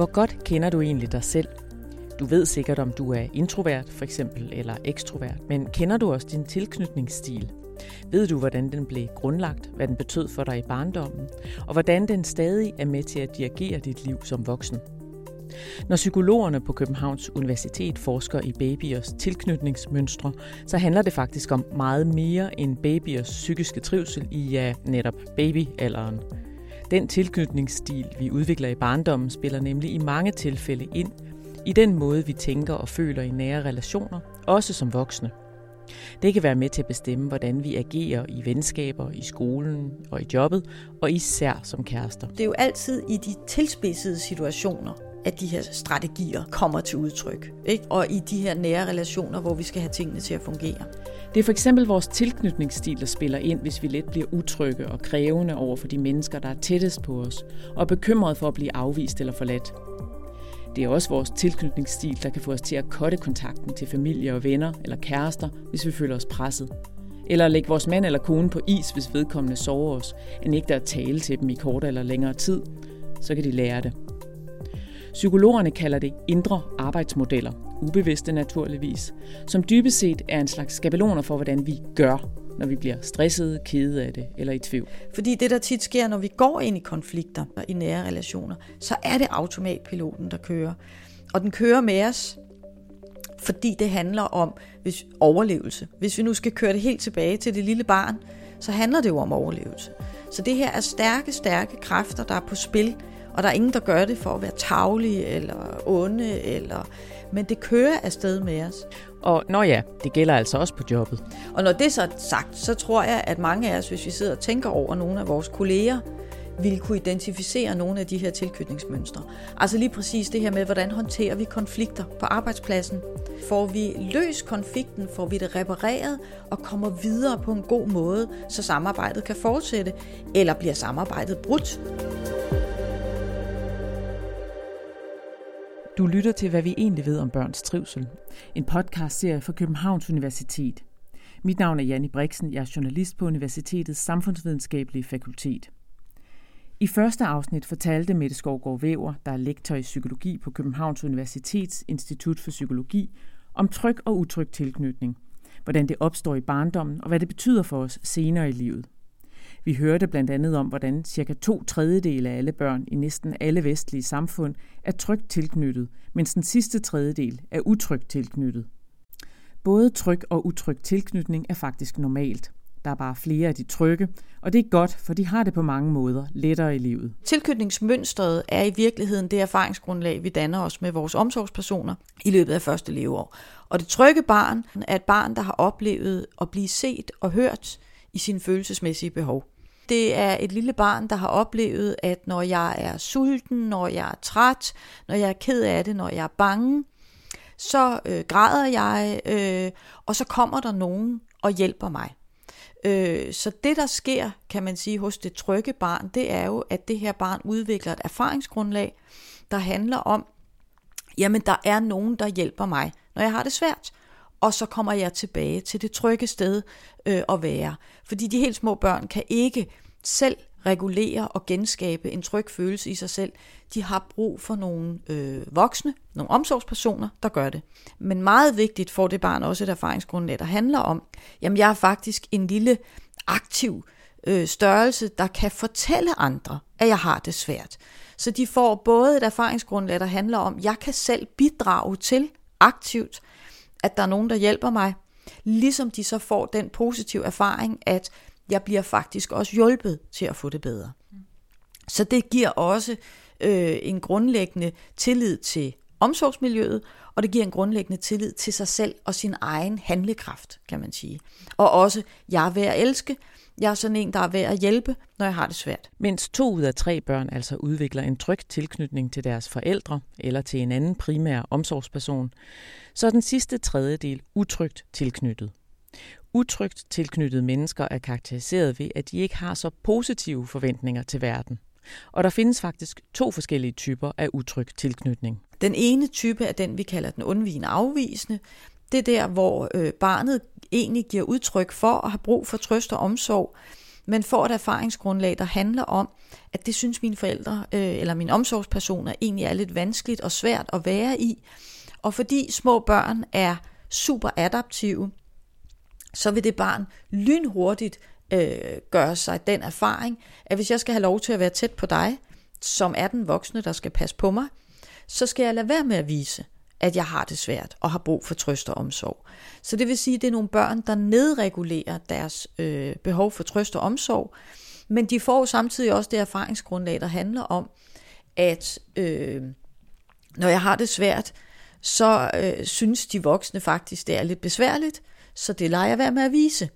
Hvor godt kender du egentlig dig selv? Du ved sikkert, om du er introvert for eksempel, eller ekstrovert, men kender du også din tilknytningsstil? Ved du, hvordan den blev grundlagt, hvad den betød for dig i barndommen, og hvordan den stadig er med til at dirigere dit liv som voksen? Når psykologerne på Københavns Universitet forsker i babyers tilknytningsmønstre, så handler det faktisk om meget mere end babyers psykiske trivsel i ja, netop babyalderen. Den tilknytningsstil, vi udvikler i barndommen, spiller nemlig i mange tilfælde ind i den måde, vi tænker og føler i nære relationer, også som voksne. Det kan være med til at bestemme, hvordan vi agerer i venskaber, i skolen og i jobbet, og især som kærester. Det er jo altid i de tilspidsede situationer, at de her strategier kommer til udtryk. Ikke? Og i de her nære relationer, hvor vi skal have tingene til at fungere. Det er for eksempel vores tilknytningsstil, der spiller ind, hvis vi let bliver utrygge og krævende over for de mennesker, der er tættest på os, og bekymret for at blive afvist eller forladt. Det er også vores tilknytningsstil, der kan få os til at kotte kontakten til familie og venner eller kærester, hvis vi føler os presset. Eller lægge vores mand eller kone på is, hvis vedkommende sover os, end ikke at tale til dem i kort eller længere tid. Så kan de lære det. Psykologerne kalder det indre arbejdsmodeller, ubevidste naturligvis, som dybest set er en slags skabeloner for, hvordan vi gør, når vi bliver stressede, kede af det eller i tvivl. Fordi det, der tit sker, når vi går ind i konflikter og i nære relationer, så er det automatpiloten, der kører. Og den kører med os, fordi det handler om hvis overlevelse. Hvis vi nu skal køre det helt tilbage til det lille barn, så handler det jo om overlevelse. Så det her er stærke, stærke kræfter, der er på spil, og der er ingen, der gør det for at være tavlige eller onde, eller... men det kører afsted med os. Og nå ja, det gælder altså også på jobbet. Og når det så er sagt, så tror jeg, at mange af os, hvis vi sidder og tænker over nogle af vores kolleger, vil kunne identificere nogle af de her tilknytningsmønstre. Altså lige præcis det her med, hvordan håndterer vi konflikter på arbejdspladsen. Får vi løst konflikten, får vi det repareret og kommer videre på en god måde, så samarbejdet kan fortsætte, eller bliver samarbejdet brudt. Du lytter til, hvad vi egentlig ved om børns trivsel. En podcast-serie fra Københavns Universitet. Mit navn er Janne Brixen. Jeg er journalist på Universitetets Samfundsvidenskabelige Fakultet. I første afsnit fortalte Mette Skovgaard Væver, der er lektor i psykologi på Københavns Universitets Institut for Psykologi, om tryg og utryg tilknytning, hvordan det opstår i barndommen og hvad det betyder for os senere i livet. Vi hørte blandt andet om, hvordan cirka to tredjedele af alle børn i næsten alle vestlige samfund er trygt tilknyttet, mens den sidste tredjedel er utrygt tilknyttet. Både tryg og utryg tilknytning er faktisk normalt. Der er bare flere af de trygge, og det er godt, for de har det på mange måder lettere i livet. Tilknytningsmønstret er i virkeligheden det erfaringsgrundlag, vi danner os med vores omsorgspersoner i løbet af første leveår. Og det trygge barn er et barn, der har oplevet at blive set og hørt i sine følelsesmæssige behov. Det er et lille barn, der har oplevet, at når jeg er sulten, når jeg er træt, når jeg er ked af det, når jeg er bange, så øh, græder jeg, øh, og så kommer der nogen og hjælper mig. Øh, så det, der sker, kan man sige, hos det trygge barn, det er jo, at det her barn udvikler et erfaringsgrundlag, der handler om, jamen der er nogen, der hjælper mig, når jeg har det svært og så kommer jeg tilbage til det trygge sted øh, at være. Fordi de helt små børn kan ikke selv regulere og genskabe en tryg følelse i sig selv. De har brug for nogle øh, voksne, nogle omsorgspersoner, der gør det. Men meget vigtigt får det barn også et erfaringsgrundlag, der handler om, jamen jeg er faktisk en lille aktiv øh, størrelse, der kan fortælle andre, at jeg har det svært. Så de får både et erfaringsgrundlag, der handler om, at jeg kan selv bidrage til aktivt at der er nogen, der hjælper mig, ligesom de så får den positive erfaring, at jeg bliver faktisk også hjulpet til at få det bedre. Så det giver også øh, en grundlæggende tillid til omsorgsmiljøet, og det giver en grundlæggende tillid til sig selv og sin egen handlekraft, kan man sige. Og også, jeg er værd at elske, jeg er sådan en, der er værd at hjælpe, når jeg har det svært. Mens to ud af tre børn altså udvikler en tryg tilknytning til deres forældre eller til en anden primær omsorgsperson, så er den sidste tredjedel utrygt tilknyttet. Utrygt tilknyttede mennesker er karakteriseret ved, at de ikke har så positive forventninger til verden. Og der findes faktisk to forskellige typer af utryg tilknytning. Den ene type er den, vi kalder den undvigende afvisende. Det er der, hvor øh, barnet egentlig giver udtryk for at have brug for trøst og omsorg, men får et erfaringsgrundlag, der handler om, at det synes mine forældre øh, eller mine omsorgspersoner egentlig er lidt vanskeligt og svært at være i. Og fordi små børn er super adaptive, så vil det barn lynhurtigt øh, gøre sig den erfaring, at hvis jeg skal have lov til at være tæt på dig, som er den voksne, der skal passe på mig, så skal jeg lade være med at vise, at jeg har det svært og har brug for trøst og omsorg. Så det vil sige, at det er nogle børn, der nedregulerer deres øh, behov for trøst og omsorg, men de får jo samtidig også det erfaringsgrundlag, der handler om, at øh, når jeg har det svært, så øh, synes de voksne faktisk, det er lidt besværligt, så det leger jeg være med at vise.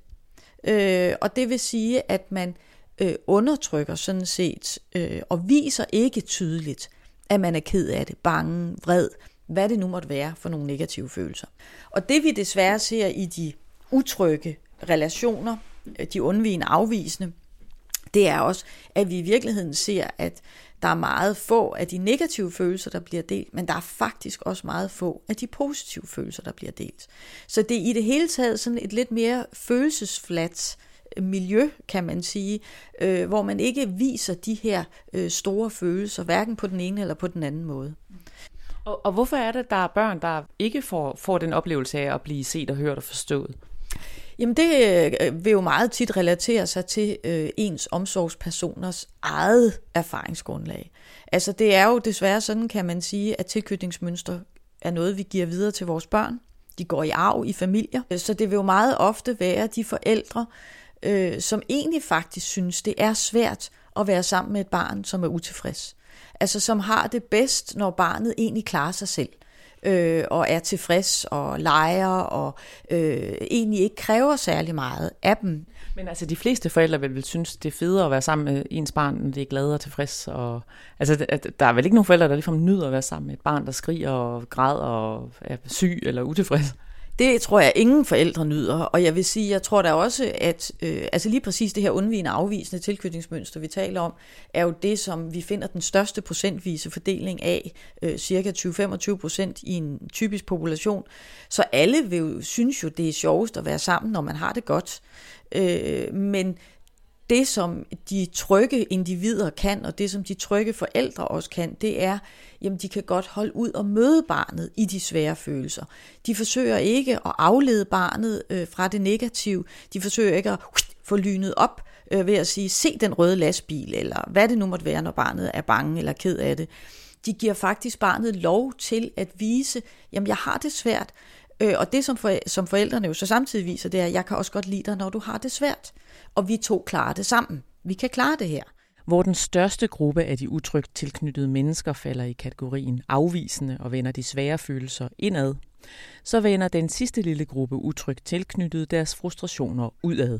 Øh, og det vil sige, at man øh, undertrykker sådan set, øh, og viser ikke tydeligt, at man er ked af det, bange, vred, hvad det nu måtte være for nogle negative følelser. Og det vi desværre ser i de utrygge relationer, øh, de undvigende afvisende, det er også, at vi i virkeligheden ser, at der er meget få af de negative følelser, der bliver delt, men der er faktisk også meget få af de positive følelser, der bliver delt. Så det er i det hele taget sådan et lidt mere følelsesfladt øh, miljø, kan man sige, øh, hvor man ikke viser de her øh, store følelser, hverken på den ene eller på den anden måde. Og, og hvorfor er det, at der er børn, der ikke får, får den oplevelse af at blive set og hørt og forstået? Jamen det øh, vil jo meget tit relatere sig til øh, ens omsorgspersoners eget erfaringsgrundlag. Altså det er jo desværre sådan, kan man sige, at tilknytningsmønster er noget, vi giver videre til vores børn. De går i arv i familier, så det vil jo meget ofte være de forældre, øh, som egentlig faktisk synes, det er svært at være sammen med et barn, som er utilfreds. Altså som har det bedst, når barnet egentlig klarer sig selv øh, og er tilfreds og leger og øh, egentlig ikke kræver særlig meget af dem. Men altså de fleste forældre vil, vil synes, det er federe at være sammen med ens barn, når det er glad og tilfreds. Og, altså der er vel ikke nogen forældre, der ligefrem nyder at være sammen med et barn, der skriger og græder og er syg eller utilfreds. Det tror jeg ingen forældre nyder, og jeg vil sige, jeg tror da også, at øh, altså lige præcis det her undvigende afvisende tilknytningsmønster, vi taler om, er jo det, som vi finder den største procentvise fordeling af, øh, cirka 20-25 procent i en typisk population. Så alle vil jo, synes jo, det er sjovest at være sammen, når man har det godt. Øh, men det, som de trygge individer kan, og det, som de trygge forældre også kan, det er, jamen de kan godt holde ud og møde barnet i de svære følelser. De forsøger ikke at aflede barnet øh, fra det negative. De forsøger ikke at uh, få lynet op øh, ved at sige, se den røde lastbil, eller hvad det nu måtte være, når barnet er bange eller ked af det. De giver faktisk barnet lov til at vise, jamen jeg har det svært, øh, og det som, for, som forældrene jo så samtidig viser, det er, at jeg kan også godt lide dig, når du har det svært og vi to klarer det sammen. Vi kan klare det her. Hvor den største gruppe af de utrygt tilknyttede mennesker falder i kategorien afvisende og vender de svære følelser indad, så vender den sidste lille gruppe utrygt tilknyttede deres frustrationer udad.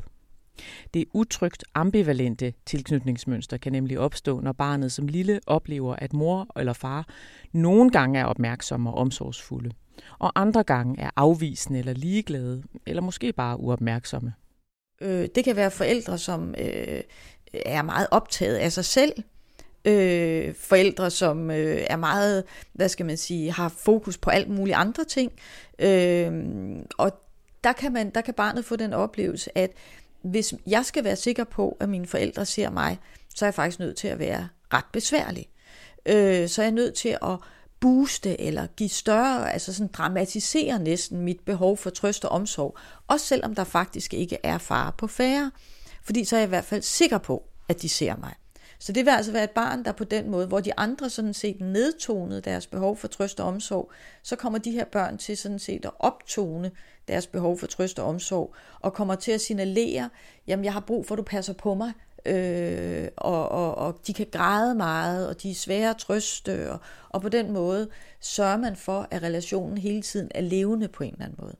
Det utrygt ambivalente tilknytningsmønster kan nemlig opstå, når barnet som lille oplever, at mor eller far nogle gange er opmærksomme og omsorgsfulde, og andre gange er afvisende eller ligeglade, eller måske bare uopmærksomme. Øh, det kan være forældre, som øh, er meget optaget af sig selv. Øh, forældre, som øh, er meget, hvad skal man sige, har fokus på alt muligt andre ting. Øh, og der kan, man, der kan barnet få den oplevelse, at hvis jeg skal være sikker på, at mine forældre ser mig, så er jeg faktisk nødt til at være ret besværlig. Øh, så er jeg nødt til at booste eller give større, altså sådan dramatisere næsten mit behov for trøst og omsorg, også selvom der faktisk ikke er fare på færre. Fordi så er jeg i hvert fald sikker på, at de ser mig. Så det vil altså være et barn, der på den måde, hvor de andre sådan set nedtonede deres behov for trøst og omsorg, så kommer de her børn til sådan set at optone deres behov for trøst og omsorg, og kommer til at signalere, jamen jeg har brug for, at du passer på mig, øh, og, og, og de kan græde meget, og de er svære at trøste, og, og på den måde sørger man for, at relationen hele tiden er levende på en eller anden måde.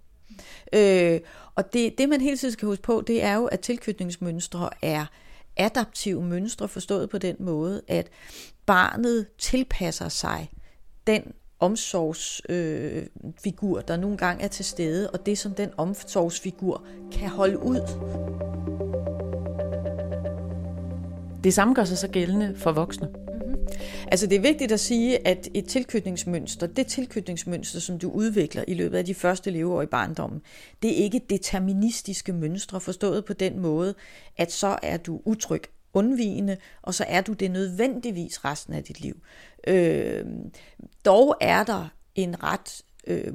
Øh, og det, det man hele tiden skal huske på, det er jo, at tilknytningsmønstre er adaptive mønstre, forstået på den måde, at barnet tilpasser sig den omsorgsfigur, øh, der nogle gange er til stede, og det som den omsorgsfigur kan holde ud. Det samme gør sig så gældende for voksne. Altså det er vigtigt at sige, at et tilknytningsmønster, det tilknytningsmønster, som du udvikler i løbet af de første leveår i barndommen, det er ikke deterministiske mønstre, forstået på den måde, at så er du utryg undvigende, og så er du det nødvendigvis resten af dit liv. Øh, dog er der en ret øh,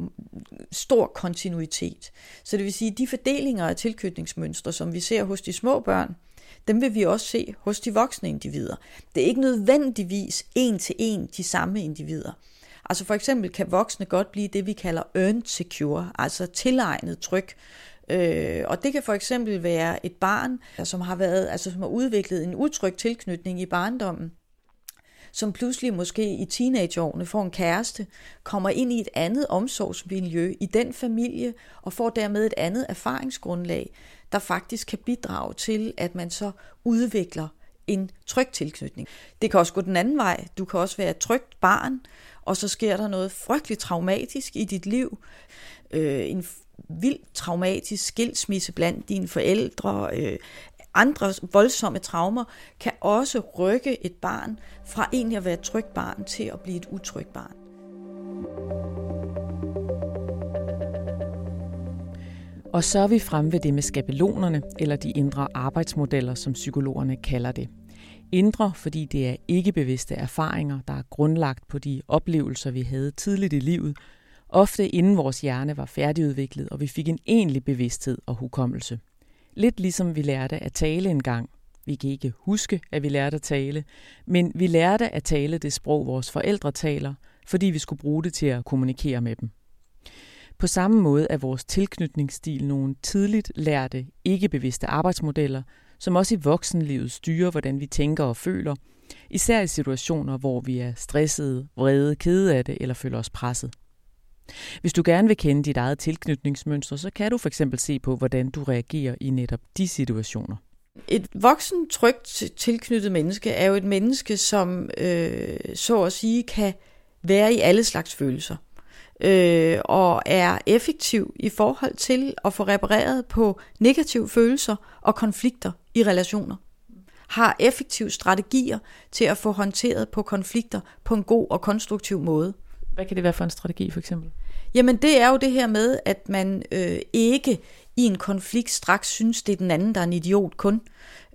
stor kontinuitet. Så det vil sige, at de fordelinger af tilknytningsmønstre, som vi ser hos de små børn, dem vil vi også se hos de voksne individer. Det er ikke nødvendigvis en til en de samme individer. Altså for eksempel kan voksne godt blive det, vi kalder earned secure, altså tilegnet tryk. Øh, og det kan for eksempel være et barn, som har været, altså som har udviklet en utryg tilknytning i barndommen, som pludselig måske i teenageårene får en kæreste, kommer ind i et andet omsorgsmiljø i den familie og får dermed et andet erfaringsgrundlag, der faktisk kan bidrage til, at man så udvikler en tryg tilknytning. Det kan også gå den anden vej. Du kan også være et trygt barn, og så sker der noget frygteligt traumatisk i dit liv. Øh, en vildt traumatisk skilsmisse blandt dine forældre, øh, andre voldsomme traumer, kan også rykke et barn fra egentlig at være et trygt barn til at blive et utrygt barn. Og så er vi fremme ved det med skabelonerne, eller de indre arbejdsmodeller, som psykologerne kalder det. Indre, fordi det er ikke bevidste erfaringer, der er grundlagt på de oplevelser, vi havde tidligt i livet, ofte inden vores hjerne var færdigudviklet, og vi fik en egentlig bevidsthed og hukommelse. Lidt ligesom vi lærte at tale engang. Vi kan ikke huske, at vi lærte at tale, men vi lærte at tale det sprog, vores forældre taler, fordi vi skulle bruge det til at kommunikere med dem. På samme måde er vores tilknytningsstil nogle tidligt lærte, ikke bevidste arbejdsmodeller, som også i voksenlivet styrer, hvordan vi tænker og føler, især i situationer, hvor vi er stressede, vrede, kede af det eller føler os presset. Hvis du gerne vil kende dit eget tilknytningsmønster, så kan du for eksempel se på, hvordan du reagerer i netop de situationer. Et voksen, trygt tilknyttet menneske er jo et menneske, som øh, så at sige kan være i alle slags følelser øh, og er effektiv i forhold til at få repareret på negative følelser og konflikter i relationer. Har effektive strategier til at få håndteret på konflikter på en god og konstruktiv måde. Hvad kan det være for en strategi for eksempel? Jamen det er jo det her med, at man øh, ikke i en konflikt straks synes, det er den anden, der er en idiot kun.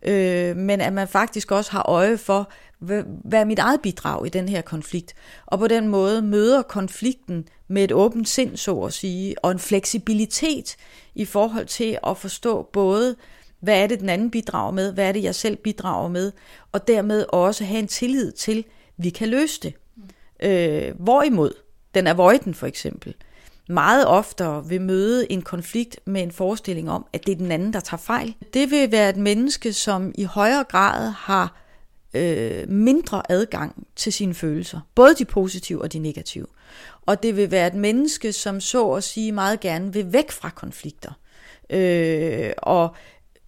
Øh, men at man faktisk også har øje for, hvad er mit eget bidrag i den her konflikt? Og på den måde møder konflikten med et åbent sind, så at sige, og en fleksibilitet i forhold til at forstå både, hvad er det, den anden bidrager med, hvad er det, jeg selv bidrager med, og dermed også have en tillid til, at vi kan løse det. Øh, hvorimod den avoiden for eksempel, meget oftere vil møde en konflikt med en forestilling om, at det er den anden, der tager fejl. Det vil være et menneske, som i højere grad har øh, mindre adgang til sine følelser, både de positive og de negative. Og det vil være et menneske, som så at sige meget gerne vil væk fra konflikter. Øh, og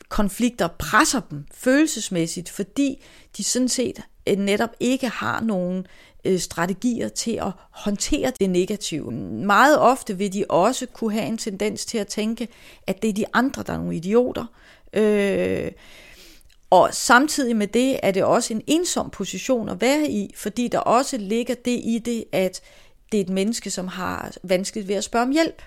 konflikter presser dem følelsesmæssigt, fordi de sådan set øh, netop ikke har nogen øh, strategier til at håndtere det negative. Meget ofte vil de også kunne have en tendens til at tænke, at det er de andre, der er nogle idioter. Øh, og samtidig med det er det også en ensom position at være i, fordi der også ligger det i det, at det er et menneske, som har vanskeligt ved at spørge om hjælp.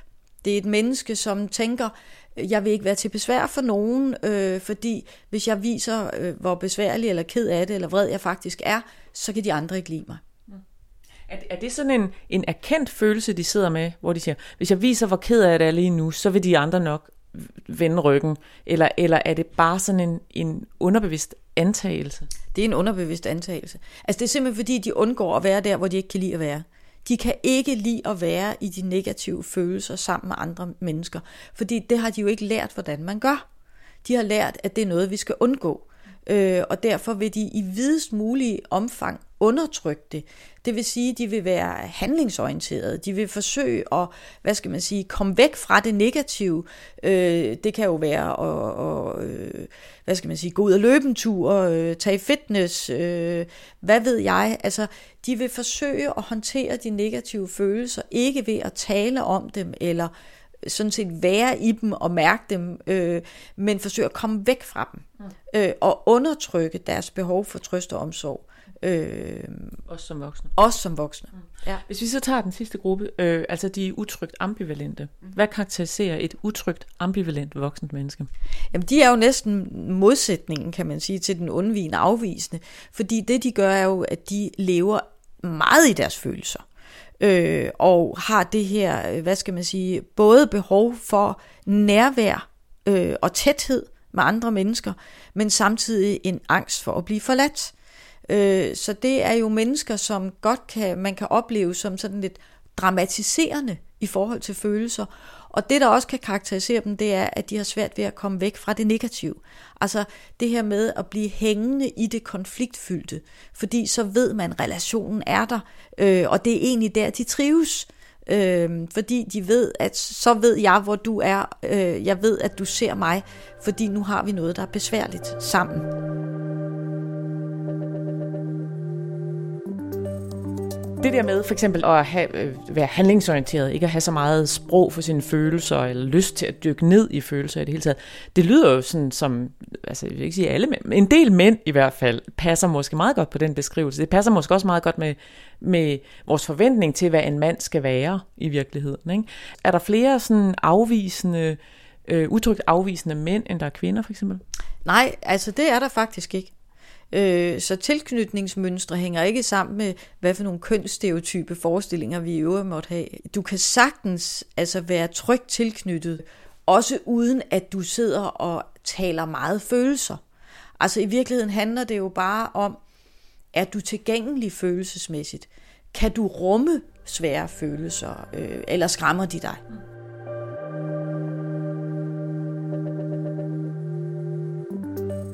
Det er et menneske, som tænker, jeg vil ikke være til besvær for nogen, øh, fordi hvis jeg viser, øh, hvor besværlig eller ked af det, eller vred jeg faktisk er, så kan de andre ikke lide mig. Er, er det sådan en, en erkendt følelse, de sidder med, hvor de siger, hvis jeg viser, hvor ked af det er lige nu, så vil de andre nok vende ryggen? Eller, eller er det bare sådan en, en underbevidst antagelse? Det er en underbevidst antagelse. Altså det er simpelthen fordi, de undgår at være der, hvor de ikke kan lide at være. De kan ikke lide at være i de negative følelser sammen med andre mennesker, fordi det har de jo ikke lært, hvordan man gør. De har lært, at det er noget, vi skal undgå. Øh, og derfor vil de i videst mulig omfang undertrykke det. Det vil sige, at de vil være handlingsorienterede. De vil forsøge at, hvad skal man sige, komme væk fra det negative. Øh, det kan jo være at, at øh, hvad skal man sige, gå ud og løbe en tur, øh, tage fitness, øh, hvad ved jeg. Altså, de vil forsøge at håndtere de negative følelser, ikke ved at tale om dem, eller sådan set være i dem og mærke dem, øh, men forsøge at komme væk fra dem, mm. øh, og undertrykke deres behov for trøst og omsorg Øh, også som voksne. Også som voksne. Mm. Ja. Hvis vi så tager den sidste gruppe, øh, altså de utrygt ambivalente. Mm. Hvad karakteriserer et utrygt ambivalent voksent menneske? Jamen de er jo næsten modsætningen, kan man sige, til den undvigende afvisende. Fordi det de gør er jo, at de lever meget i deres følelser. Øh, og har det her, øh, hvad skal man sige, både behov for nærvær øh, og tæthed med andre mennesker, men samtidig en angst for at blive forladt. Øh, så det er jo mennesker, som godt kan, man kan opleve som sådan lidt dramatiserende i forhold til følelser. Og det, der også kan karakterisere dem, det er, at de har svært ved at komme væk fra det negative. Altså det her med at blive hængende i det konfliktfyldte, fordi så ved man, at relationen er der, øh, og det er egentlig der, de trives. Øh, fordi de ved, at så ved jeg, hvor du er. Øh, jeg ved, at du ser mig, fordi nu har vi noget, der er besværligt sammen. Det der med for eksempel at have, øh, være handlingsorienteret, ikke at have så meget sprog for sine følelser, eller lyst til at dykke ned i følelser i det hele taget, det lyder jo sådan som, altså jeg vil ikke sige alle mænd, men en del mænd i hvert fald, passer måske meget godt på den beskrivelse. Det passer måske også meget godt med, med vores forventning til, hvad en mand skal være i virkeligheden. Ikke? Er der flere sådan afvisende, øh, udtrykt afvisende mænd, end der er kvinder for eksempel? Nej, altså det er der faktisk ikke. Øh, så tilknytningsmønstre hænger ikke sammen med, hvad for nogle kønsstereotype forestillinger vi i øvrigt måtte have. Du kan sagtens altså være trygt tilknyttet, også uden at du sidder og taler meget følelser. Altså i virkeligheden handler det jo bare om, er du tilgængelig følelsesmæssigt? Kan du rumme svære følelser, øh, eller skræmmer de dig? Mm.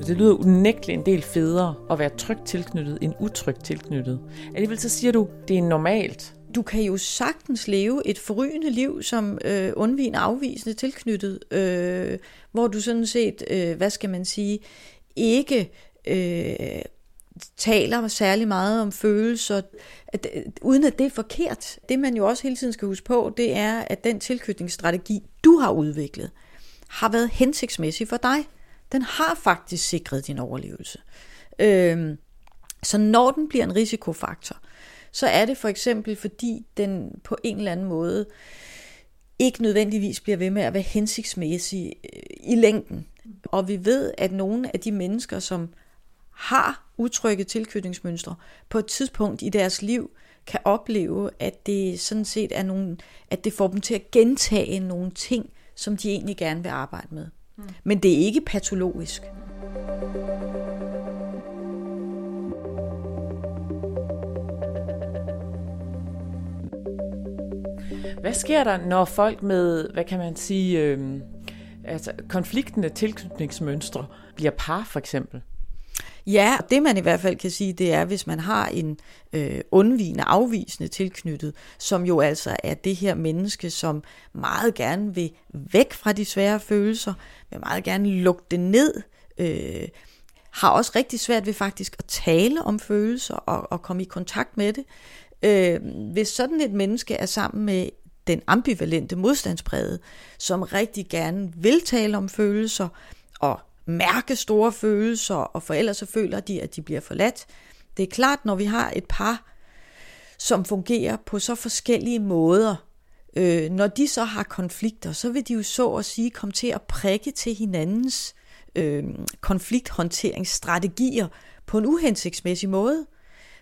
Det lyder unægteligt en del federe at være trygt tilknyttet end utrygt tilknyttet. Alligevel så siger du, det er normalt. Du kan jo sagtens leve et forrygende liv som øh, undvigende afvisende tilknyttet, øh, hvor du sådan set, øh, hvad skal man sige, ikke øh, taler særlig meget om følelser, at, øh, uden at det er forkert. Det man jo også hele tiden skal huske på, det er, at den tilknytningsstrategi, du har udviklet, har været hensigtsmæssig for dig den har faktisk sikret din overlevelse. Øhm, så når den bliver en risikofaktor, så er det for eksempel, fordi den på en eller anden måde ikke nødvendigvis bliver ved med at være hensigtsmæssig øh, i længden. Og vi ved, at nogle af de mennesker, som har utrygge tilknytningsmønstre, på et tidspunkt i deres liv kan opleve, at det sådan set er nogle, at det får dem til at gentage nogle ting, som de egentlig gerne vil arbejde med. Mm. Men det er ikke patologisk. Hvad sker der, når folk med, hvad kan man sige, øh, altså konfliktende tilknytningsmønstre bliver par for eksempel? Ja, det man i hvert fald kan sige, det er, hvis man har en øh, undvigende, afvisende tilknyttet, som jo altså er det her menneske, som meget gerne vil væk fra de svære følelser, vil meget gerne lukke det ned, øh, har også rigtig svært ved faktisk at tale om følelser og, og komme i kontakt med det. Øh, hvis sådan et menneske er sammen med den ambivalente modstandspræget, som rigtig gerne vil tale om følelser og mærke store følelser, og for ellers så føler de, at de bliver forladt. Det er klart, når vi har et par, som fungerer på så forskellige måder, øh, når de så har konflikter, så vil de jo så at sige komme til at prikke til hinandens øh, konflikthåndteringsstrategier på en uhensigtsmæssig måde.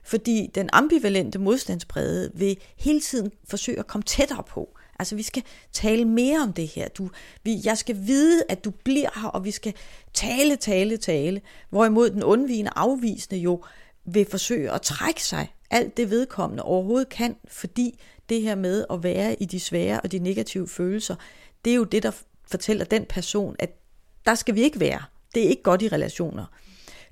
Fordi den ambivalente modstandsbrede vil hele tiden forsøge at komme tættere på. Altså, vi skal tale mere om det her. Du, vi, jeg skal vide, at du bliver her, og vi skal tale, tale, tale. Hvorimod den undvigende afvisende jo vil forsøge at trække sig alt det vedkommende overhovedet kan, fordi det her med at være i de svære og de negative følelser, det er jo det, der fortæller den person, at der skal vi ikke være. Det er ikke godt i relationer.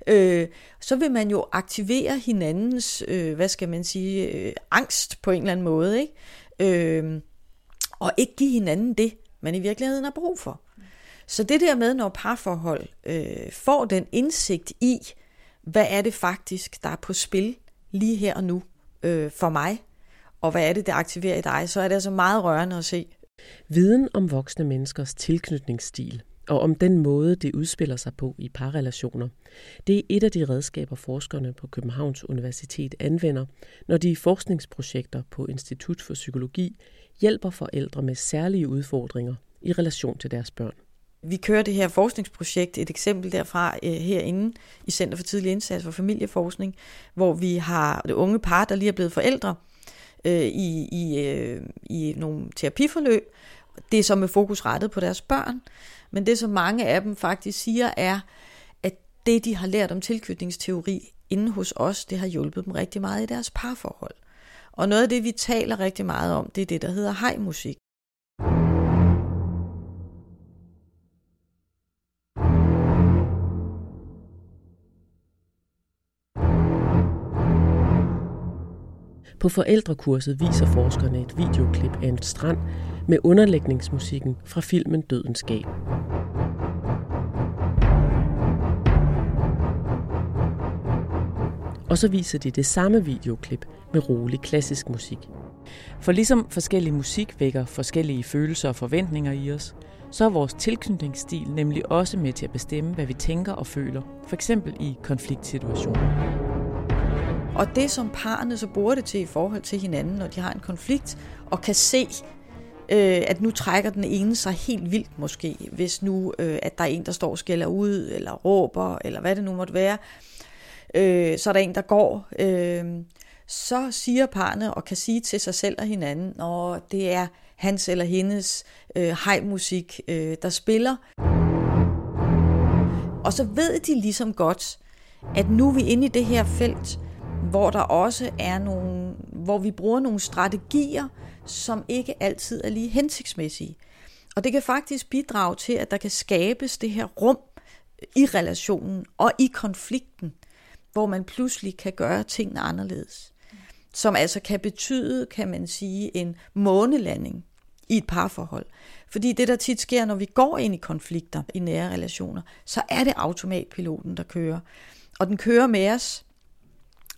Øh, så vil man jo aktivere hinandens, øh, hvad skal man sige, øh, angst på en eller anden måde, ikke? Øh, og ikke give hinanden det, man i virkeligheden har brug for. Så det der med, når parforhold øh, får den indsigt i, hvad er det faktisk, der er på spil lige her og nu øh, for mig, og hvad er det, der aktiverer i dig, så er det altså meget rørende at se. Viden om voksne menneskers tilknytningsstil og om den måde, det udspiller sig på i parrelationer. Det er et af de redskaber, forskerne på Københavns Universitet anvender, når de i forskningsprojekter på Institut for Psykologi hjælper forældre med særlige udfordringer i relation til deres børn. Vi kører det her forskningsprojekt, et eksempel derfra øh, herinde i Center for Tidlig Indsats for Familieforskning, hvor vi har det unge par, der lige er blevet forældre øh, i, i, øh, i nogle terapiforløb. Det er så med fokus rettet på deres børn, men det som mange af dem faktisk siger er, at det de har lært om tilknytningsteori inde hos os, det har hjulpet dem rigtig meget i deres parforhold. Og noget af det, vi taler rigtig meget om, det er det, der hedder hejmusik. På forældrekurset viser forskerne et videoklip af en strand med underlægningsmusikken fra filmen Dødens Gab. Og så viser de det samme videoklip med rolig klassisk musik. For ligesom forskellig musik vækker forskellige følelser og forventninger i os, så er vores tilknytningsstil nemlig også med til at bestemme, hvad vi tænker og føler, for eksempel i konfliktsituationer. Og det, som parerne så bruger det til i forhold til hinanden, når de har en konflikt, og kan se, øh, at nu trækker den ene sig helt vildt måske, hvis nu, øh, at der er en, der står og skælder ud, eller råber, eller hvad det nu måtte være, øh, øh, så er der en, der går, øh, så siger parne og kan sige til sig selv og hinanden, når det er hans eller hendes øh, hejmusik, øh, der spiller. Og så ved de ligesom godt, at nu er vi inde i det her felt, hvor der også er nogle, hvor vi bruger nogle strategier, som ikke altid er lige hensigtsmæssige. Og det kan faktisk bidrage til, at der kan skabes det her rum i relationen og i konflikten, hvor man pludselig kan gøre tingene anderledes. Som altså kan betyde, kan man sige, en månelanding i et parforhold. Fordi det, der tit sker, når vi går ind i konflikter i nære relationer, så er det automatpiloten, der kører. Og den kører med os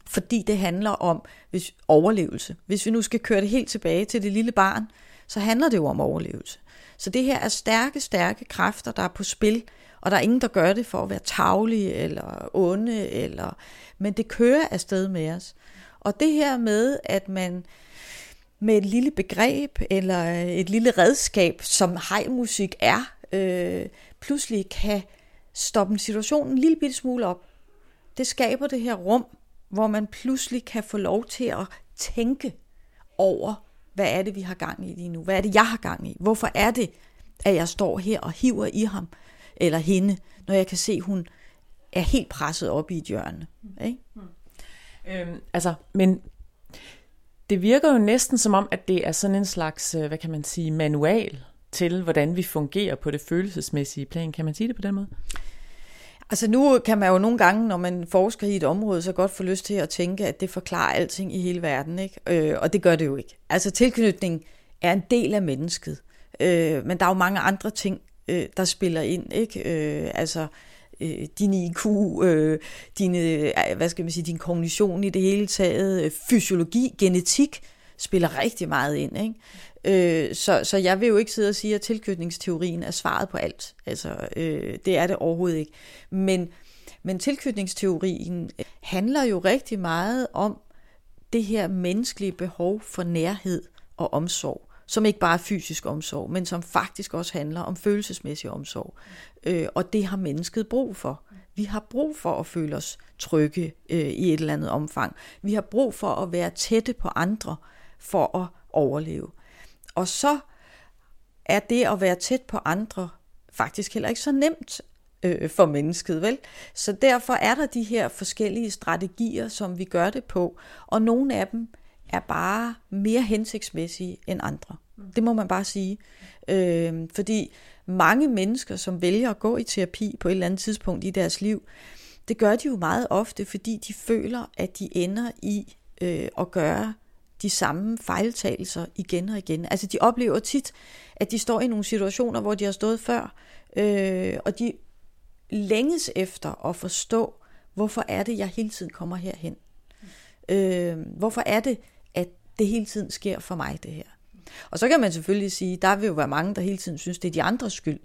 fordi det handler om hvis, overlevelse. Hvis vi nu skal køre det helt tilbage til det lille barn, så handler det jo om overlevelse. Så det her er stærke, stærke kræfter, der er på spil, og der er ingen, der gør det for at være tavlige eller onde, eller, men det kører afsted med os. Og det her med, at man med et lille begreb eller et lille redskab, som hejmusik er, øh, pludselig kan stoppe en situation en lille bitte smule op. Det skaber det her rum, hvor man pludselig kan få lov til at tænke over, hvad er det, vi har gang i lige nu? Hvad er det, jeg har gang i? Hvorfor er det, at jeg står her og hiver i ham eller hende, når jeg kan se, at hun er helt presset op i et hjørne? Ikke? Mm. Øhm, altså, men det virker jo næsten som om, at det er sådan en slags, øh, hvad kan man sige, manual til, hvordan vi fungerer på det følelsesmæssige plan. Kan man sige det på den måde? Altså nu kan man jo nogle gange, når man forsker i et område, så godt få lyst til at tænke, at det forklarer alting i hele verden, ikke? Øh, og det gør det jo ikke. Altså tilknytning er en del af mennesket, øh, men der er jo mange andre ting, øh, der spiller ind, ikke? Øh, altså øh, din IQ, øh, din, øh, hvad skal man sige, din kognition i det hele taget, øh, fysiologi, genetik spiller rigtig meget ind, ikke? Øh, så, så jeg vil jo ikke sidde og sige, at tilknytningsteorien er svaret på alt. Altså, øh, det er det overhovedet ikke. Men, men tilknytningsteorien øh, handler jo rigtig meget om det her menneskelige behov for nærhed og omsorg, som ikke bare er fysisk omsorg, men som faktisk også handler om følelsesmæssig omsorg. Øh, og det har mennesket brug for. Vi har brug for at føle os trygge øh, i et eller andet omfang. Vi har brug for at være tætte på andre for at overleve. Og så er det at være tæt på andre faktisk heller ikke så nemt øh, for mennesket, vel? Så derfor er der de her forskellige strategier, som vi gør det på, og nogle af dem er bare mere hensigtsmæssige end andre. Det må man bare sige. Øh, fordi mange mennesker, som vælger at gå i terapi på et eller andet tidspunkt i deres liv, det gør de jo meget ofte, fordi de føler, at de ender i øh, at gøre de samme fejltagelser igen og igen. Altså de oplever tit, at de står i nogle situationer, hvor de har stået før, øh, og de længes efter at forstå, hvorfor er det, jeg hele tiden kommer herhen. Øh, hvorfor er det, at det hele tiden sker for mig, det her. Og så kan man selvfølgelig sige, der vil jo være mange, der hele tiden synes, det er de andres skyld.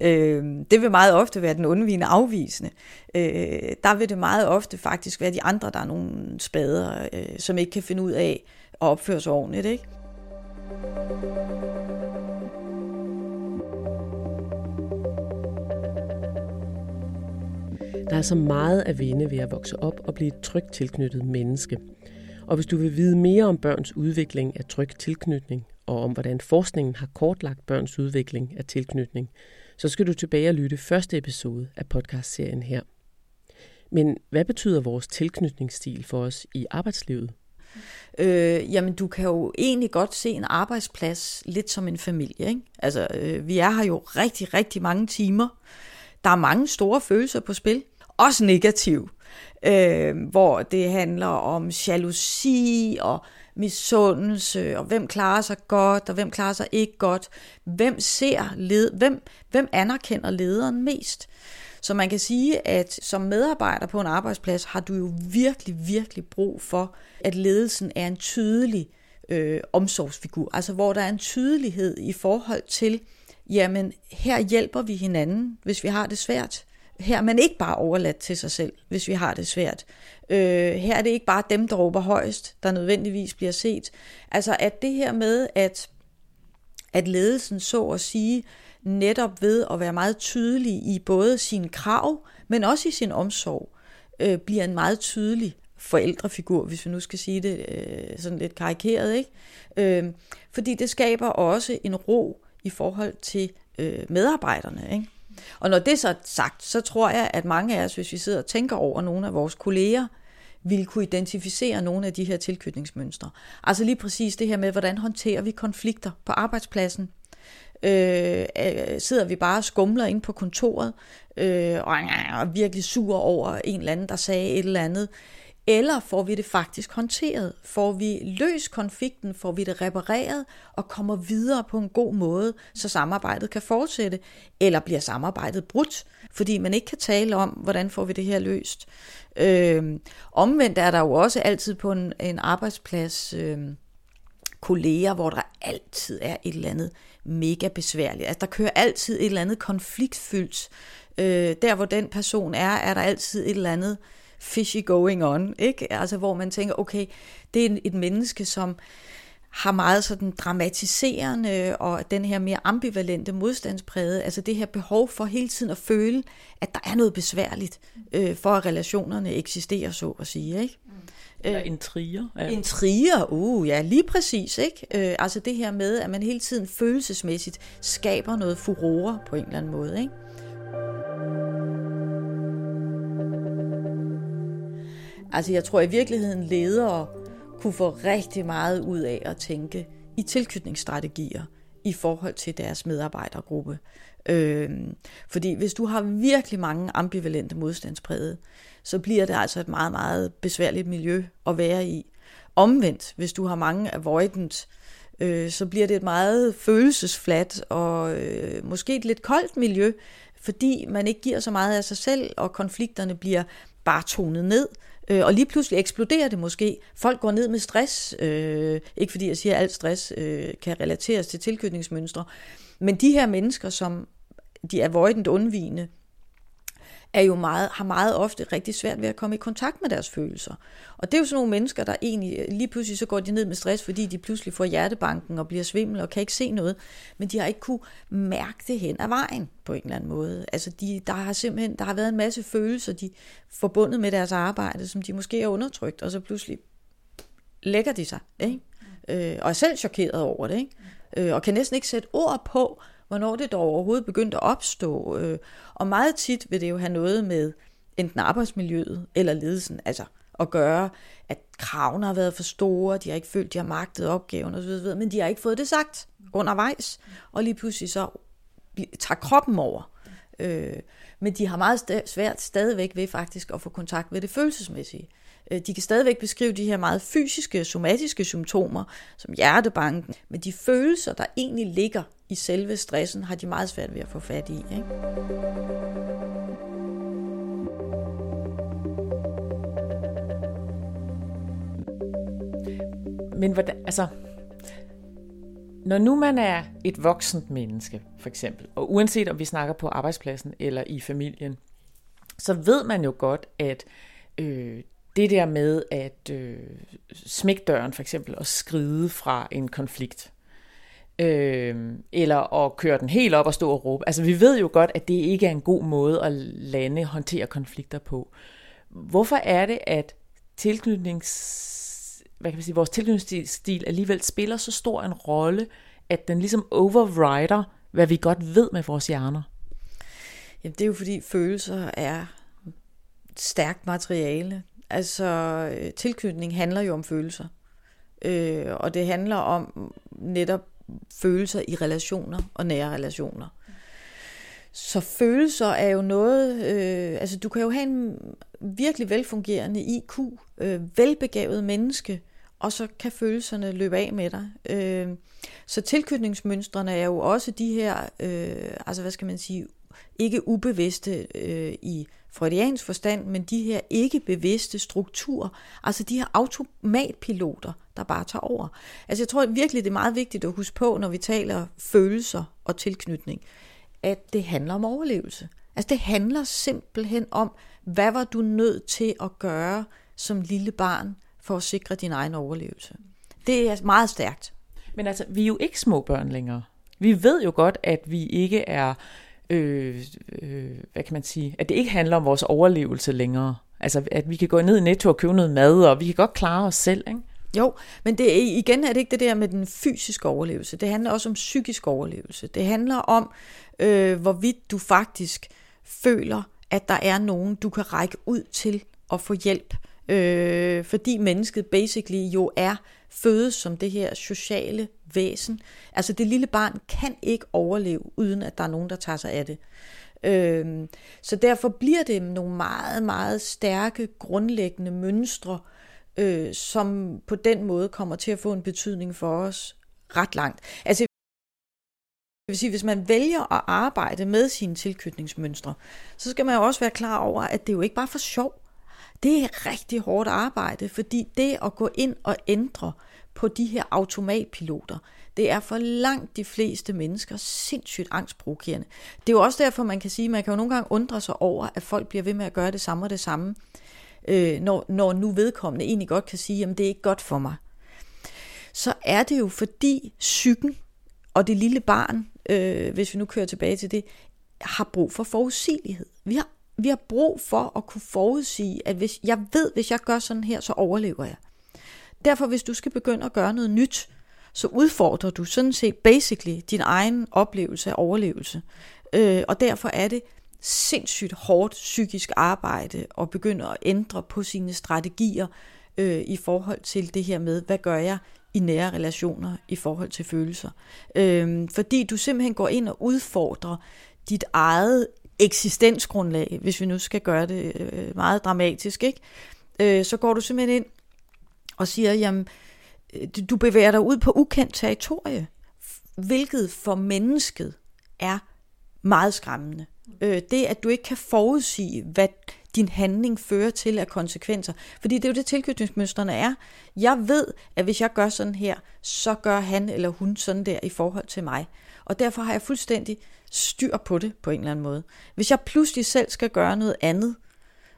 Øh, det vil meget ofte være den undvigende afvisende. Øh, der vil det meget ofte faktisk være de andre, der er nogle spader, øh, som ikke kan finde ud af at opføre sig ordentligt. Ikke? Der er så meget at vinde ved at vokse op og blive et trygt tilknyttet menneske. Og hvis du vil vide mere om børns udvikling af tryg tilknytning, og om hvordan forskningen har kortlagt børns udvikling af tilknytning, så skal du tilbage og lytte første episode af podcastserien her. Men hvad betyder vores tilknytningsstil for os i arbejdslivet? Øh, jamen, du kan jo egentlig godt se en arbejdsplads lidt som en familie. Ikke? Altså, øh, vi er her jo rigtig, rigtig mange timer. Der er mange store følelser på spil også negativ, øh, hvor det handler om jalousi og misundelse, og hvem klarer sig godt, og hvem klarer sig ikke godt. Hvem ser led, hvem, hvem anerkender lederen mest? Så man kan sige, at som medarbejder på en arbejdsplads har du jo virkelig, virkelig brug for, at ledelsen er en tydelig øh, omsorgsfigur. Altså hvor der er en tydelighed i forhold til, jamen her hjælper vi hinanden, hvis vi har det svært her er man ikke bare overladt til sig selv, hvis vi har det svært. Øh, her er det ikke bare dem, der råber højst, der nødvendigvis bliver set. Altså at det her med, at, at ledelsen så at sige, netop ved at være meget tydelig i både sin krav, men også i sin omsorg, øh, bliver en meget tydelig forældrefigur, hvis vi nu skal sige det øh, sådan lidt karikeret. Ikke? Øh, fordi det skaber også en ro i forhold til øh, medarbejderne. Ikke? Og når det er så sagt, så tror jeg, at mange af os, hvis vi sidder og tænker over nogle af vores kolleger, vil kunne identificere nogle af de her tilknytningsmønstre. Altså lige præcis det her med, hvordan håndterer vi konflikter på arbejdspladsen. Øh, øh sidder vi bare og skumler ind på kontoret øh, og er virkelig sur over en eller anden, der sagde et eller andet. Eller får vi det faktisk håndteret? Får vi løst konflikten? Får vi det repareret? Og kommer videre på en god måde, så samarbejdet kan fortsætte? Eller bliver samarbejdet brudt, fordi man ikke kan tale om, hvordan får vi det her løst? Øh, omvendt er der jo også altid på en, en arbejdsplads øh, kolleger, hvor der altid er et eller andet mega besværligt. Altså der kører altid et eller andet konfliktfyldt. Øh, der hvor den person er, er der altid et eller andet fishy going on, ikke? Altså hvor man tænker, okay, det er et menneske, som har meget sådan dramatiserende og den her mere ambivalente modstandspræget, altså det her behov for hele tiden at føle, at der er noget besværligt, øh, for at relationerne eksisterer, så at sige, ikke? Mm. Eller en trier. Ja. En trier, uh, ja, lige præcis, ikke? Øh, altså det her med, at man hele tiden følelsesmæssigt skaber noget furore på en eller anden måde, ikke? Altså jeg tror i virkeligheden ledere kunne få rigtig meget ud af at tænke i tilknytningsstrategier i forhold til deres medarbejdergruppe. Øh, fordi hvis du har virkelig mange ambivalente modstandsbrede, så bliver det altså et meget, meget besværligt miljø at være i. Omvendt, hvis du har mange avoidant, øh, så bliver det et meget følelsesfladt og øh, måske et lidt koldt miljø, fordi man ikke giver så meget af sig selv, og konflikterne bliver bare tonet ned, Øh, og lige pludselig eksploderer det måske. Folk går ned med stress. Øh, ikke fordi jeg siger, at alt stress øh, kan relateres til tilknytningsmønstre. Men de her mennesker, som de avoidant undvigende, er jo meget, har meget ofte rigtig svært ved at komme i kontakt med deres følelser. Og det er jo sådan nogle mennesker, der egentlig øh, lige pludselig så går de ned med stress, fordi de pludselig får hjertebanken og bliver svimmel og kan ikke se noget. Men de har ikke kunne mærke det hen ad vejen på en eller anden måde. Altså de, der har simpelthen der har været en masse følelser, de forbundet med deres arbejde, som de måske har undertrykt, og så pludselig lægger de sig. Ikke? Øh, og er selv chokeret over det. Ikke? Øh, og kan næsten ikke sætte ord på, hvornår det dog overhovedet begyndte at opstå. Øh, og meget tit vil det jo have noget med enten arbejdsmiljøet eller ledelsen, altså at gøre, at kravene har været for store, de har ikke følt, de har magtet opgaven osv., men de har ikke fået det sagt undervejs, og lige pludselig så tager kroppen over. Øh, men de har meget svært stadigvæk ved faktisk at få kontakt med det følelsesmæssige. Øh, de kan stadigvæk beskrive de her meget fysiske, somatiske symptomer, som hjertebanken, men de følelser, der egentlig ligger i selve stressen, har de meget svært ved at få fat i. Ikke? Men hvordan, altså, når nu man er et voksent menneske, for eksempel, og uanset om vi snakker på arbejdspladsen eller i familien, så ved man jo godt, at øh, det der med at øh, smække døren for eksempel og skride fra en konflikt, øh, eller at køre den helt op og stå og råbe. Altså vi ved jo godt, at det ikke er en god måde at lande håndtere konflikter på. Hvorfor er det, at tilknytnings hvad kan man sige, vores tilknytningsstil alligevel spiller så stor en rolle, at den ligesom overrider, hvad vi godt ved med vores hjerner? Jamen, det er jo fordi følelser er stærkt materiale. Altså, øh, tilknytning handler jo om følelser. Øh, og det handler om netop følelser i relationer og nære relationer. Så følelser er jo noget, øh, altså du kan jo have en virkelig velfungerende IQ, øh, velbegavet menneske, og så kan følelserne løbe af med dig. Øh, så tilknytningsmønstrene er jo også de her, øh, altså hvad skal man sige, ikke ubevidste øh, i freudiansk forstand, men de her ikke bevidste strukturer, altså de her automatpiloter, der bare tager over. Altså jeg tror virkelig, det er meget vigtigt at huske på, når vi taler følelser og tilknytning, at det handler om overlevelse. Altså det handler simpelthen om, hvad var du nødt til at gøre som lille barn for at sikre din egen overlevelse. Det er meget stærkt. Men altså, vi er jo ikke små børn længere. Vi ved jo godt, at vi ikke er, øh, øh, hvad kan man sige, at det ikke handler om vores overlevelse længere. Altså, at vi kan gå ned i Netto og købe noget mad, og vi kan godt klare os selv, ikke? Jo, men det, igen er det ikke det der med den fysiske overlevelse. Det handler også om psykisk overlevelse. Det handler om, øh, hvorvidt du faktisk føler, at der er nogen, du kan række ud til og få hjælp. Øh, fordi mennesket basically jo er fødes som det her sociale væsen. Altså det lille barn kan ikke overleve, uden at der er nogen, der tager sig af det. Øh, så derfor bliver det nogle meget, meget stærke, grundlæggende mønstre, øh, som på den måde kommer til at få en betydning for os ret langt. Altså det vil sige, hvis man vælger at arbejde med sine tilknytningsmønstre, så skal man jo også være klar over, at det er jo ikke bare for sjov. Det er rigtig hårdt arbejde, fordi det at gå ind og ændre på de her automatpiloter, det er for langt de fleste mennesker sindssygt angstprovokerende. Det er jo også derfor, man kan sige, man kan jo nogle gange undre sig over, at folk bliver ved med at gøre det samme og det samme, øh, når, når nu vedkommende egentlig godt kan sige, at det er ikke godt for mig. Så er det jo fordi psyken og det lille barn, øh, hvis vi nu kører tilbage til det, har brug for forudsigelighed. Vi har vi har brug for at kunne forudsige, at hvis jeg ved, hvis jeg gør sådan her, så overlever jeg. Derfor, hvis du skal begynde at gøre noget nyt, så udfordrer du sådan set basically din egen oplevelse af overlevelse. Øh, og derfor er det sindssygt hårdt psykisk arbejde at begynde at ændre på sine strategier øh, i forhold til det her med, hvad gør jeg i nære relationer i forhold til følelser. Øh, fordi du simpelthen går ind og udfordrer dit eget eksistensgrundlag, hvis vi nu skal gøre det øh, meget dramatisk, ikke? Øh, så går du simpelthen ind og siger, jamen, øh, du bevæger dig ud på ukendt territorie, hvilket for mennesket er meget skræmmende. Øh, det, at du ikke kan forudsige, hvad din handling fører til af konsekvenser. Fordi det er jo det, tilknytningsmønstrene er. Jeg ved, at hvis jeg gør sådan her, så gør han eller hun sådan der i forhold til mig. Og derfor har jeg fuldstændig styr på det på en eller anden måde. Hvis jeg pludselig selv skal gøre noget andet,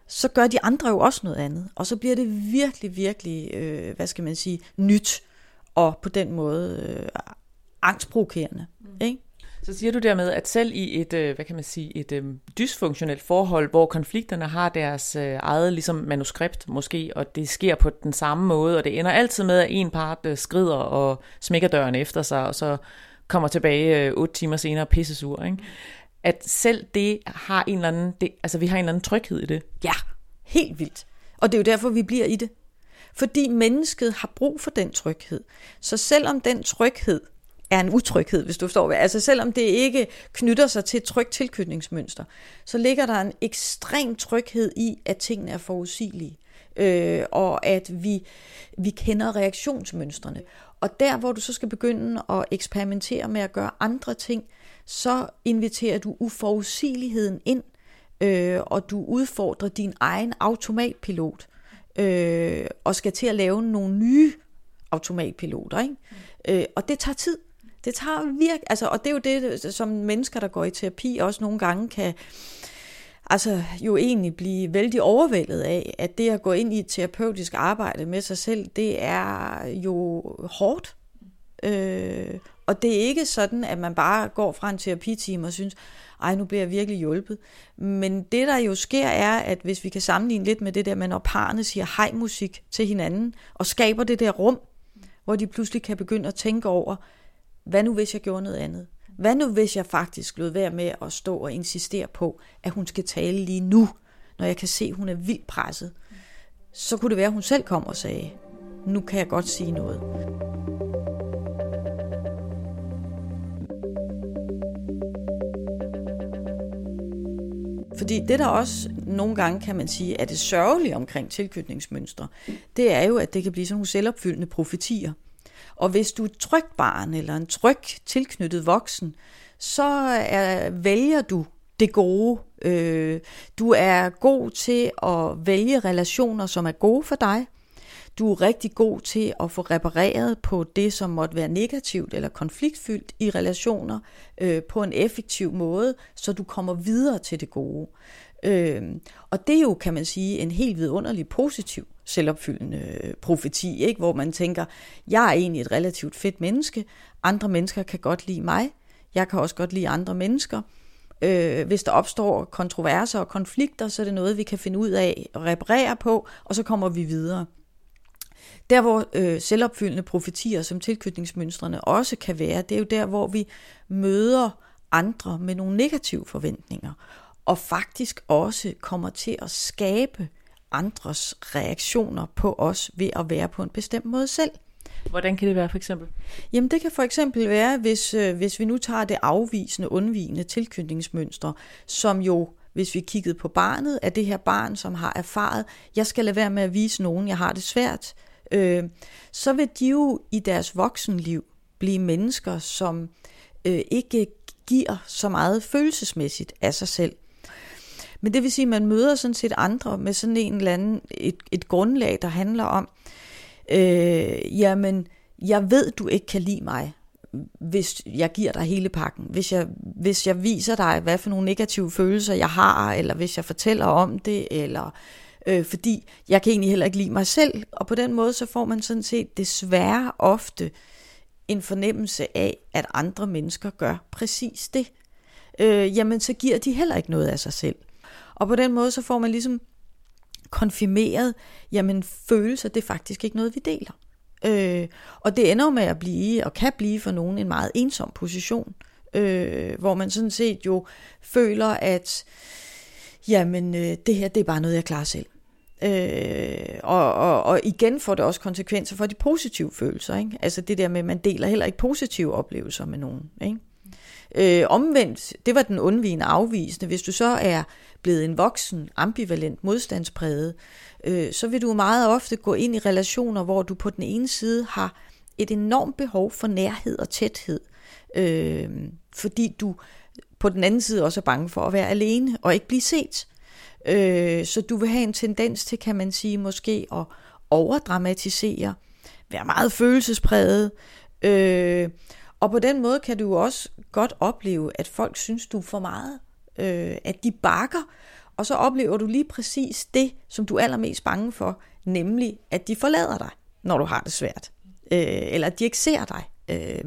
så gør de andre jo også noget andet. Og så bliver det virkelig, virkelig, øh, hvad skal man sige, nyt og på den måde øh, angstprovokerende. Mm. Ikke? Så siger du dermed, at selv i et, øh, hvad kan man sige, et øh, dysfunktionelt forhold, hvor konflikterne har deres øh, eget ligesom manuskript måske, og det sker på den samme måde, og det ender altid med, at en part skrider og smækker døren efter sig, og så kommer tilbage øh, otte timer senere pissesur, ikke? At selv det har en eller anden, det, altså vi har en eller anden tryghed i det. Ja, helt vildt. Og det er jo derfor, vi bliver i det. Fordi mennesket har brug for den tryghed. Så selvom den tryghed er en utryghed, hvis du forstår hvad. Altså selvom det ikke knytter sig til et trygt tilknytningsmønster, så ligger der en ekstrem tryghed i, at tingene er forudsigelige. Øh, og at vi, vi kender reaktionsmønstrene. Og der, hvor du så skal begynde at eksperimentere med at gøre andre ting, så inviterer du uforudsigeligheden ind, øh, og du udfordrer din egen automatpilot, øh, og skal til at lave nogle nye automatpiloter. Ikke? Mm. Øh, og det tager tid. Det tager virkelig, altså, og det er jo det, som mennesker, der går i terapi, også nogle gange kan, altså jo egentlig blive vældig overvældet af, at det at gå ind i et terapeutisk arbejde med sig selv, det er jo hårdt. Øh, og det er ikke sådan, at man bare går fra en terapitime og synes, ej, nu bliver jeg virkelig hjulpet. Men det, der jo sker, er, at hvis vi kan sammenligne lidt med det der, med når parerne siger hej-musik til hinanden, og skaber det der rum, hvor de pludselig kan begynde at tænke over, hvad nu hvis jeg gjorde noget andet? Hvad nu hvis jeg faktisk lod være med at stå og insistere på, at hun skal tale lige nu, når jeg kan se, at hun er vildt presset? Så kunne det være, at hun selv kom og sagde, nu kan jeg godt sige noget. Fordi det der også nogle gange kan man sige, er det sørgelige omkring tilknytningsmønstre, det er jo, at det kan blive sådan nogle selvopfyldende profetier. Og hvis du er et trygt barn eller en tryg tilknyttet voksen, så er, vælger du det gode. Øh, du er god til at vælge relationer, som er gode for dig. Du er rigtig god til at få repareret på det, som måtte være negativt eller konfliktfyldt i relationer øh, på en effektiv måde, så du kommer videre til det gode. Øh, og det er jo, kan man sige, en helt vidunderlig positiv selvopfyldende øh, profeti, ikke? hvor man tænker, jeg er egentlig et relativt fedt menneske, andre mennesker kan godt lide mig, jeg kan også godt lide andre mennesker. Øh, hvis der opstår kontroverser og konflikter, så er det noget, vi kan finde ud af og reparere på, og så kommer vi videre. Der hvor øh, selvopfyldende profetier som tilknytningsmønstrene også kan være, det er jo der, hvor vi møder andre med nogle negative forventninger, og faktisk også kommer til at skabe andres reaktioner på os ved at være på en bestemt måde selv. Hvordan kan det være for eksempel? Jamen det kan for eksempel være, hvis, øh, hvis vi nu tager det afvisende, undvigende tilknytningsmønster, som jo hvis vi kiggede på barnet, er det her barn, som har erfaret, jeg skal lade være med at vise nogen, jeg har det svært, øh, så vil de jo i deres voksenliv blive mennesker, som øh, ikke giver så meget følelsesmæssigt af sig selv. Men det vil sige, at man møder sådan set andre med sådan en eller anden, et, et grundlag, der handler om, øh, jamen, jeg ved, du ikke kan lide mig, hvis jeg giver dig hele pakken. Hvis jeg, hvis jeg viser dig, hvad for nogle negative følelser jeg har, eller hvis jeg fortæller om det, eller øh, fordi jeg kan egentlig heller ikke lide mig selv. Og på den måde, så får man sådan set desværre ofte en fornemmelse af, at andre mennesker gør præcis det. Øh, jamen, så giver de heller ikke noget af sig selv. Og på den måde, så får man ligesom konfirmeret, jamen følelser, det er faktisk ikke noget, vi deler. Øh, og det ender med at blive, og kan blive for nogen, en meget ensom position, øh, hvor man sådan set jo føler, at jamen, øh, det her, det er bare noget, jeg klarer selv. Øh, og, og, og igen får det også konsekvenser for de positive følelser. Ikke? Altså det der med, at man deler heller ikke positive oplevelser med nogen. Ikke? Øh, omvendt, det var den undvigende afvisende. Hvis du så er blevet en voksen, ambivalent, modstandspræget, øh, så vil du meget ofte gå ind i relationer, hvor du på den ene side har et enormt behov for nærhed og tæthed, øh, fordi du på den anden side også er bange for at være alene og ikke blive set. Øh, så du vil have en tendens til, kan man sige, måske at overdramatisere, være meget følelsespræget, øh, og på den måde kan du også godt opleve, at folk synes, du er for meget. Øh, at de bakker, og så oplever du lige præcis det, som du er allermest bange for, nemlig at de forlader dig, når du har det svært. Øh, eller at de ikke ser dig. Øh,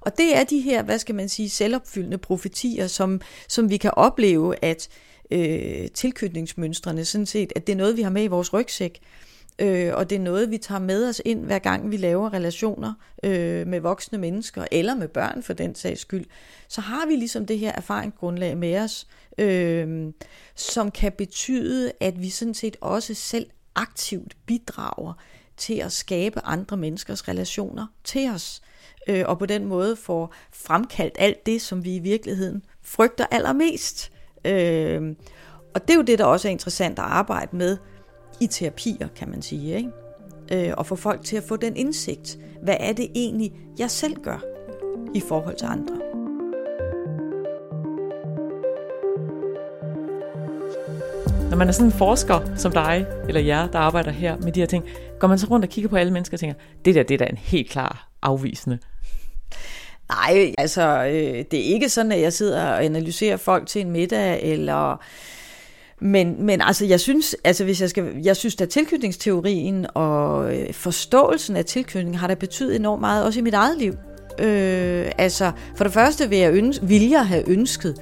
og det er de her, hvad skal man sige, selvopfyldende profetier, som, som vi kan opleve, at øh, tilknytningsmønstrene sådan set, at det er noget, vi har med i vores rygsæk. Øh, Øh, og det er noget, vi tager med os ind, hver gang vi laver relationer øh, med voksne mennesker, eller med børn for den sags skyld. Så har vi ligesom det her erfaringsgrundlag med os, øh, som kan betyde, at vi sådan set også selv aktivt bidrager til at skabe andre menneskers relationer til os. Øh, og på den måde får fremkaldt alt det, som vi i virkeligheden frygter allermest. Øh, og det er jo det, der også er interessant at arbejde med, i terapier, kan man sige, ikke? Øh, og få folk til at få den indsigt. Hvad er det egentlig, jeg selv gør i forhold til andre? Når man er sådan en forsker som dig, eller jer, der arbejder her med de her ting, går man så rundt og kigger på alle mennesker og tænker, det der, det er da en helt klar afvisende. Nej, altså, øh, det er ikke sådan, at jeg sidder og analyserer folk til en middag, eller... Men, men altså, jeg synes, altså, hvis jeg, skal, jeg synes, at tilknytningsteorien og øh, forståelsen af tilknytning har da betydet enormt meget, også i mit eget liv. Øh, altså, for det første vil jeg, ønske, vil jeg have ønsket,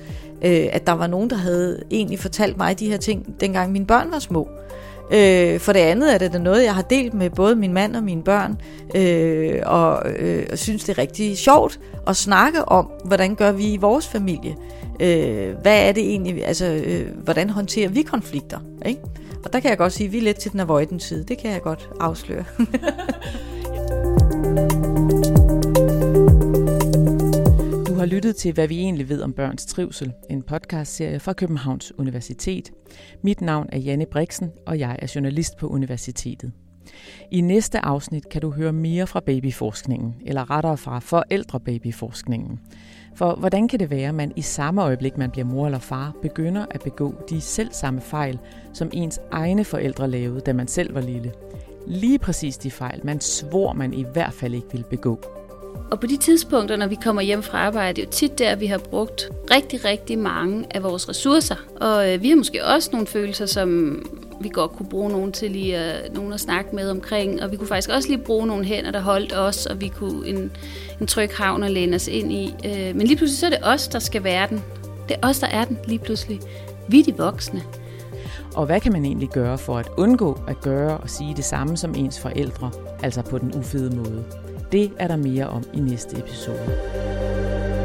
øh, at der var nogen, der havde egentlig fortalt mig de her ting, dengang mine børn var små. Øh, Øh, for det andet er det da noget, jeg har delt med både min mand og mine børn, øh, og øh, synes, det er rigtig sjovt at snakke om, hvordan gør vi i vores familie. Øh, hvad er det egentlig, altså, øh, hvordan håndterer vi konflikter? Ikke? Og der kan jeg godt sige, at vi er lidt til den avoidance side. Det kan jeg godt afsløre. har lyttet til, hvad vi egentlig ved om børns trivsel, en podcastserie fra Københavns Universitet. Mit navn er Janne Brixen, og jeg er journalist på universitetet. I næste afsnit kan du høre mere fra babyforskningen, eller rettere fra forældrebabyforskningen. For hvordan kan det være, at man i samme øjeblik, man bliver mor eller far, begynder at begå de selv samme fejl, som ens egne forældre lavede, da man selv var lille? Lige præcis de fejl, man svor, man i hvert fald ikke ville begå. Og på de tidspunkter, når vi kommer hjem fra arbejde, det er jo tit der, vi har brugt rigtig, rigtig mange af vores ressourcer. Og øh, vi har måske også nogle følelser, som vi godt kunne bruge nogen til lige at, nogen at snakke med omkring. Og vi kunne faktisk også lige bruge nogle hænder, der holdt os, og vi kunne en, en tryg havn at læne os ind i. Øh, men lige pludselig så er det os, der skal være den. Det er os, der er den lige pludselig. Vi er de voksne. Og hvad kan man egentlig gøre for at undgå at gøre og sige det samme som ens forældre, altså på den ufede måde? Det er der mere om i næste episode.